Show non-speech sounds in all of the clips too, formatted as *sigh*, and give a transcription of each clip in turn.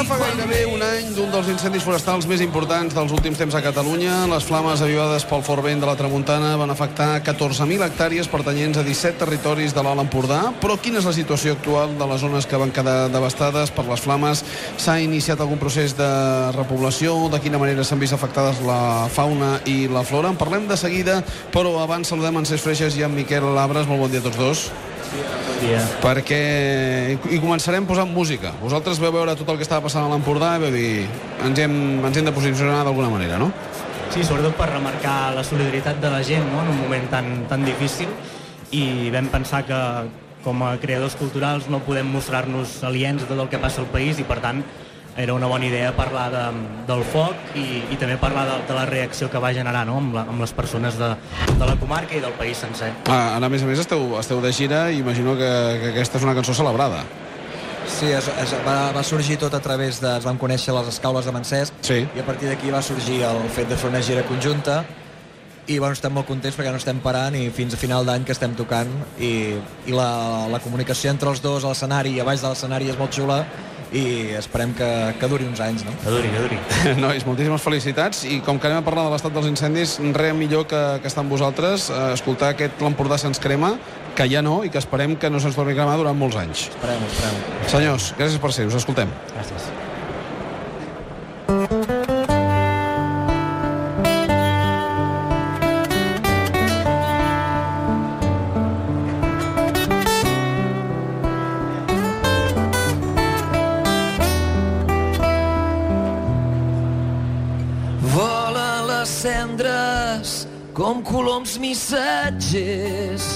Ja fa gairebé un any d'un dels incendis forestals més importants dels últims temps a Catalunya. Les flames avivades pel fort vent de la tramuntana van afectar 14.000 hectàrees pertanyents a 17 territoris de l'Alt Empordà. Però quina és la situació actual de les zones que van quedar devastades per les flames? S'ha iniciat algun procés de repoblació? De quina manera s'han vist afectades la fauna i la flora? En parlem de seguida, però abans saludem en Cesc Freixas i en Miquel Labres. Molt bon dia a tots dos. Dia. Perquè... I començarem posant música. Vosaltres veu veure tot el que estava passant a l'Empordà i veu dir ens hem, ens hem de posicionar d'alguna manera, no? Sí, sobretot per remarcar la solidaritat de la gent no? en un moment tan, tan difícil i vam pensar que com a creadors culturals no podem mostrar-nos aliens de tot el que passa al país i per tant era una bona idea parlar de, del foc i, i també parlar de, de la reacció que va generar no? amb, la, amb les persones de, de la comarca i del país sencer. Ah, a més a més esteu, esteu de gira i imagino que, que aquesta és una cançó celebrada. Sí, es, es, va, va sorgir tot a través de... Es van conèixer les escaules de Mancesc Sí. i a partir d'aquí va sorgir el fet de fer una gira conjunta i bueno, estem molt contents perquè no estem parant i fins a final d'any que estem tocant i, i la, la comunicació entre els dos a l'escenari i a baix de l'escenari és molt xula i esperem que, que duri uns anys, no? Que duri, que duri. *laughs* Nois, moltíssimes felicitats i com que anem a parlar de l'estat dels incendis, res millor que, que estar amb vosaltres, eh, escoltar aquest l'Empordà se'ns crema, que ja no, i que esperem que no se'ns torni a cremar durant molts anys. Esperem, esperem. Senyors, gràcies per ser, us escoltem. Gràcies. Cendres com coloms missatgers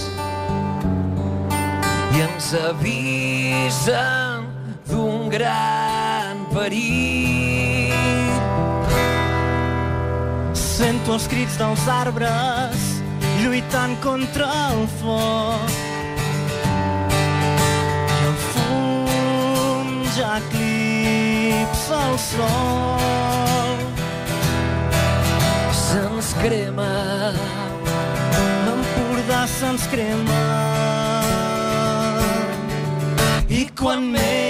i ens avisen d'un gran perill. Sento els crits dels arbres lluitant contra el foc. I el fum ja eclipsa el sol. Se'ns crema L'Empordà se'ns crema. I quan més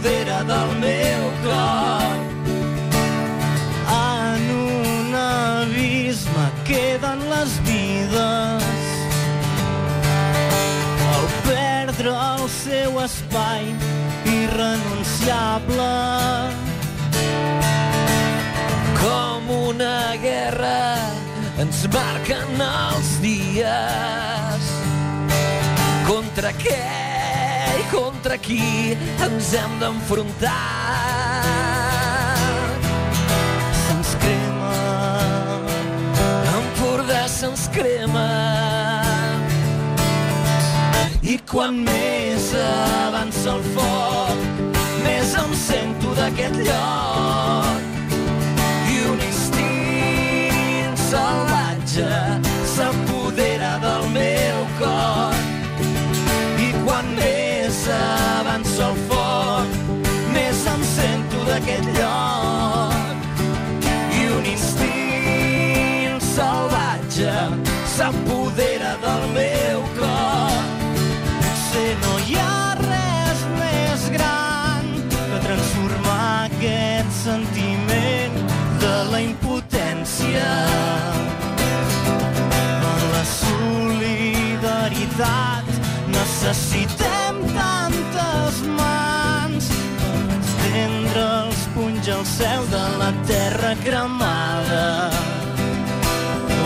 s'apodera del meu cor. En un abisme queden les vides al perdre el seu espai irrenunciable. com una guerra ens marquen els dies contra què contra qui ens hem d'enfrontar. Se'ns crema, Empordà se'ns crema. I quan més avança el foc, més em sento d'aquest lloc. I un instint salvatge s'apodera d'aquest lloc. I un instint salvatge s'apodera del meu cor. Potser no hi ha res més gran que transformar aquest sentiment de la impotència en la solidaritat necessitem cel de la terra cremada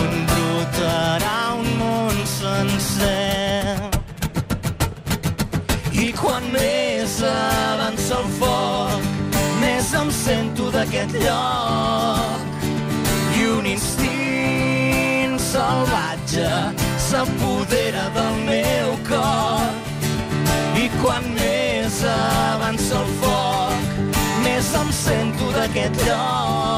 on brotarà un món sencer I quan més avança el foc, més em sento d'aquest lloc. I un instint salvatge s'apodera del meu cor. I quan més avança el foc, em sento d'aquest lloc.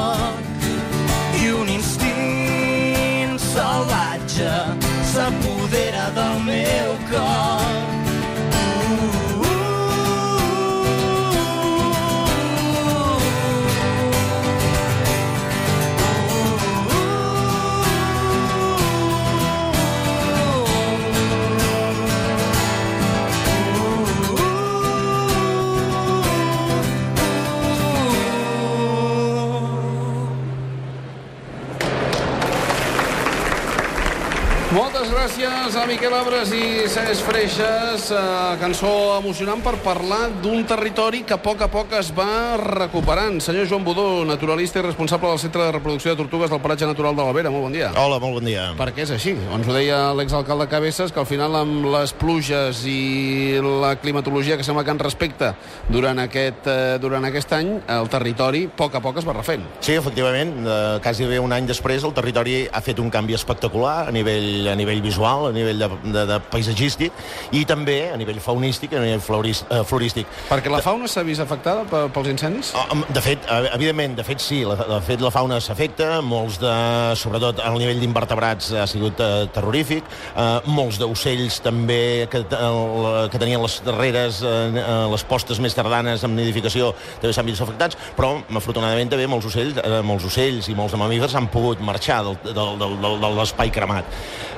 Gràcies a Miquel Abres i Cesc Freixas. Eh, cançó emocionant per parlar d'un territori que a poc a poc es va recuperant. Senyor Joan Budó, naturalista i responsable del Centre de Reproducció de Tortugues del Paratge Natural de l'Albera. Molt bon dia. Hola, molt bon dia. Per què és així? Ens ho deia l'exalcalde Cabezas, que al final amb les pluges i la climatologia que sembla que en respecta durant aquest, eh, durant aquest any, el territori a poc a poc es va refent. Sí, efectivament, eh, quasi bé un any després el territori ha fet un canvi espectacular a nivell, a nivell visual, a nivell de, de, de paisatgístic i també a nivell faunístic i a nivell floris, eh, florístic. Perquè la fauna s'ha vist afectada pe- pels incendis? Ah, De fet, eh, evidentment, de fet sí, la, de fet la fauna s'afecta, molts de, sobretot al nivell d'invertebrats ha sigut eh, terrorífic, eh, molts d'ocells també que, el, que tenien les darreres, eh, eh, les postes més tardanes amb nidificació també s'han vist afectats, però afortunadament també molts ocells, eh, molts ocells i molts de mamífers han pogut marxar del, del, del, del, de l'espai cremat.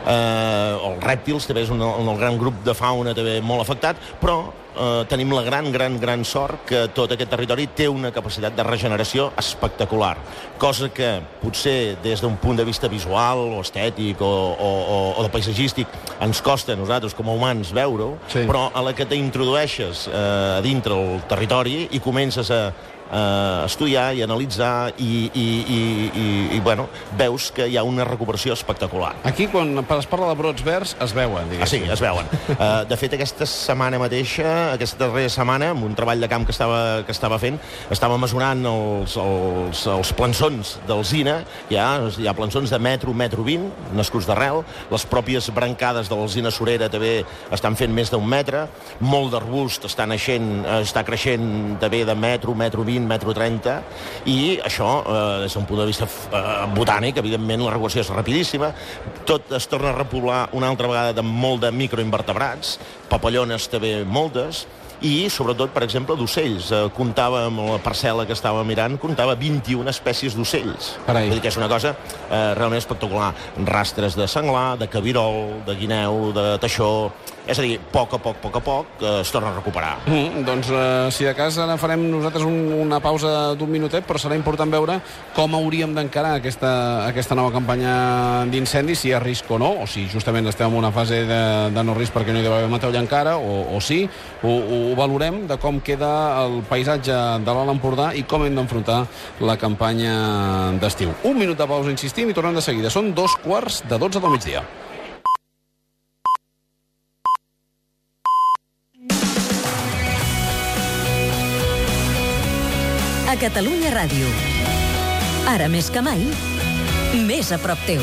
Eh, els rèptils també és un, un gran grup de fauna també molt afectat, però eh, tenim la gran, gran, gran sort que tot aquest territori té una capacitat de regeneració espectacular, cosa que potser des d'un punt de vista visual o estètic o, o, o, o de paisatgístic ens costa a nosaltres com a humans veure-ho, Sí. però a la que t'introdueixes eh, a dintre el territori i comences a, a estudiar i analitzar i, i, i, i, i bueno, veus que hi ha una recuperació espectacular. Aquí, quan es parla de brots verds, es veuen, Ah, sí, diguéssim. es veuen. Uh, *laughs* de fet, aquesta setmana mateixa, aquesta darrera setmana, amb un treball de camp que estava, que estava fent, estava mesurant els, els, els plançons d'alzina, hi ha, hi ha plançons de metro, metro 20, nascuts d'arrel, les pròpies brancades de l'alzina sorera també estan fent més d'un metre, molt d'arbust està naixent, eh, està creixent també de metro, metro 20, metro 30, i això, eh, des d'un punt de vista eh, botànic, evidentment la regulació és rapidíssima, tot es torna a repoblar una altra vegada de molt de microinvertebrats, papallones també moltes, i sobretot, per exemple, d'ocells. Eh, comptava amb la parcel·la que estava mirant, comptava 21 espècies d'ocells. Vull dir que és una cosa eh, realment espectacular. Rastres de senglar, de cabirol, de guineu, de teixó... És a dir, poc a poc, poc a poc, eh, es torna a recuperar. Mm, doncs, eh, si de cas, ara farem nosaltres un, una pausa d'un minutet, però serà important veure com hauríem d'encarar aquesta, aquesta nova campanya d'incendis, si hi ha risc o no, o si justament estem en una fase de, de no risc perquè no hi deu haver matèria encara, o, o sí, ho, ho valorem de com queda el paisatge de l'Alt Empordà i com hem d'enfrontar la campanya d'estiu. Un minut de pausa, insistim, i tornem de seguida. Són dos quarts de 12 del migdia. Catalunya Ràdio. Ara més que mai, més a prop teu.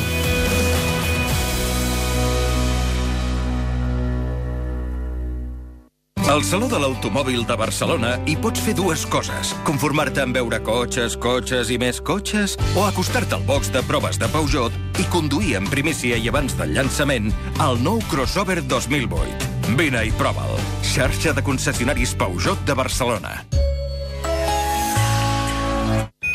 Al Saló de l'Automòbil de Barcelona hi pots fer dues coses. Conformar-te en veure cotxes, cotxes i més cotxes, o acostar-te al box de proves de Peugeot i conduir en primícia i abans del llançament el nou crossover 2008. Vine i prova'l. Xarxa de concessionaris Peugeot de Barcelona.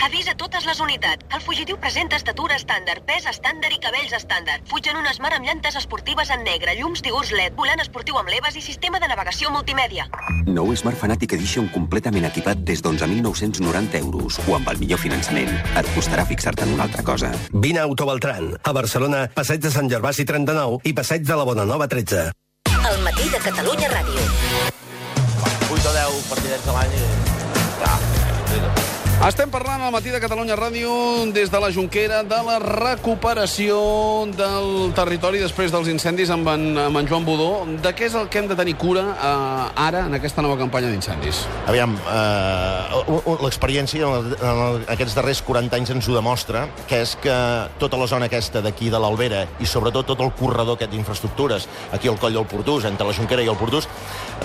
Avís a totes les unitats. El fugitiu presenta estatura estàndard, pes estàndard i cabells estàndard. Fuig en una Smart amb llantes esportives en negre, llums Tigurs LED, volant esportiu amb leves i sistema de navegació multimèdia. Nou Smart Fanatic Edition completament equipat des d'11.990 euros o amb el millor finançament. Et costarà fixar-te en una altra cosa. Vine a Autobaltran, a Barcelona, passeig de Sant Gervasi 39 i passeig de la Bonanova 13. El matí de Catalunya Ràdio. 8 o 10 partidets a l'any i... Ja, Estem parlant al matí de Catalunya Ràdio des de la Junquera de la recuperació del territori després dels incendis amb en, amb en Joan Budó. De què és el que hem de tenir cura eh, ara en aquesta nova campanya d'incendis? Aviam, eh, l'experiència en, aquests darrers 40 anys ens ho demostra, que és que tota la zona aquesta d'aquí de l'Albera i sobretot tot el corredor aquest d'infraestructures, aquí al coll del Portús, entre la Junquera i el Portús,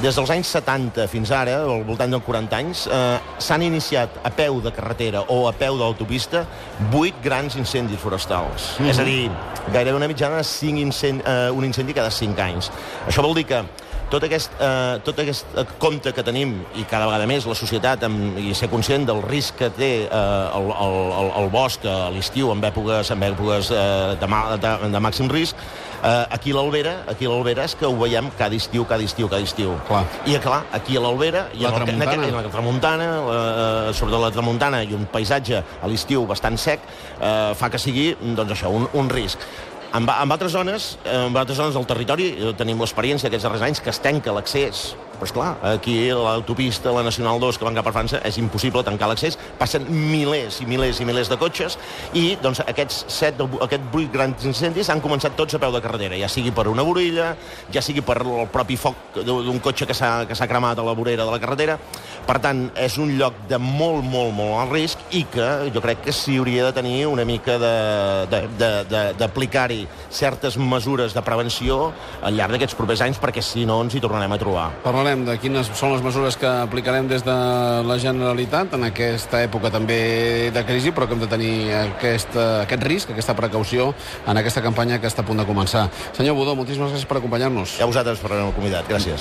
Des dels anys 70 fins ara, al voltant dels 40 anys, eh, s'han iniciat a peu de carretera o a peu d'autopista 8 grans incendis forestals. Mm -hmm. És a dir, gairebé una mitjana de 5 incendi, eh, un incendi cada 5 anys. Això vol dir que tot aquest, eh, tot aquest compte que tenim i cada vegada més la societat amb, i ser conscient del risc que té eh, el, el, el, el bosc a l'estiu en èpoques, en èpoques eh, de, ma, de, de màxim risc eh, aquí a l'Albera, aquí a l'Albera és que ho veiem cada estiu, cada estiu, cada estiu. Clar. I clar, aquí a l'Albera La en, el, tramuntana. aquest, en la tramuntana, eh, sobretot la tramuntana i un paisatge a l'estiu bastant sec, eh, fa que sigui doncs això, un, un risc. En, en altres zones, en altres zones del territori, eh, tenim l'experiència aquests darrers anys que es tanca l'accés però esclar, aquí l'autopista, la Nacional 2, que van cap a França, és impossible tancar l'accés. Passen milers i milers i milers de cotxes i doncs, aquests set, aquests vuit grans incendis han començat tots a peu de carretera, ja sigui per una vorella, ja sigui per el propi foc d'un cotxe que s'ha cremat a la vorera de la carretera. Per tant, és un lloc de molt, molt, molt alt risc i que jo crec que s'hi hauria de tenir una mica d'aplicar-hi certes mesures de prevenció al llarg d'aquests propers anys perquè si no ens hi tornarem a trobar. Parlarem de quines són les mesures que aplicarem des de la Generalitat en aquesta època també de crisi, però que hem de tenir aquest, aquest risc, aquesta precaució en aquesta campanya que està a punt de començar. Senyor Budó, moltíssimes gràcies per acompanyar-nos. I a vosaltres per haver-me convidat. Gràcies.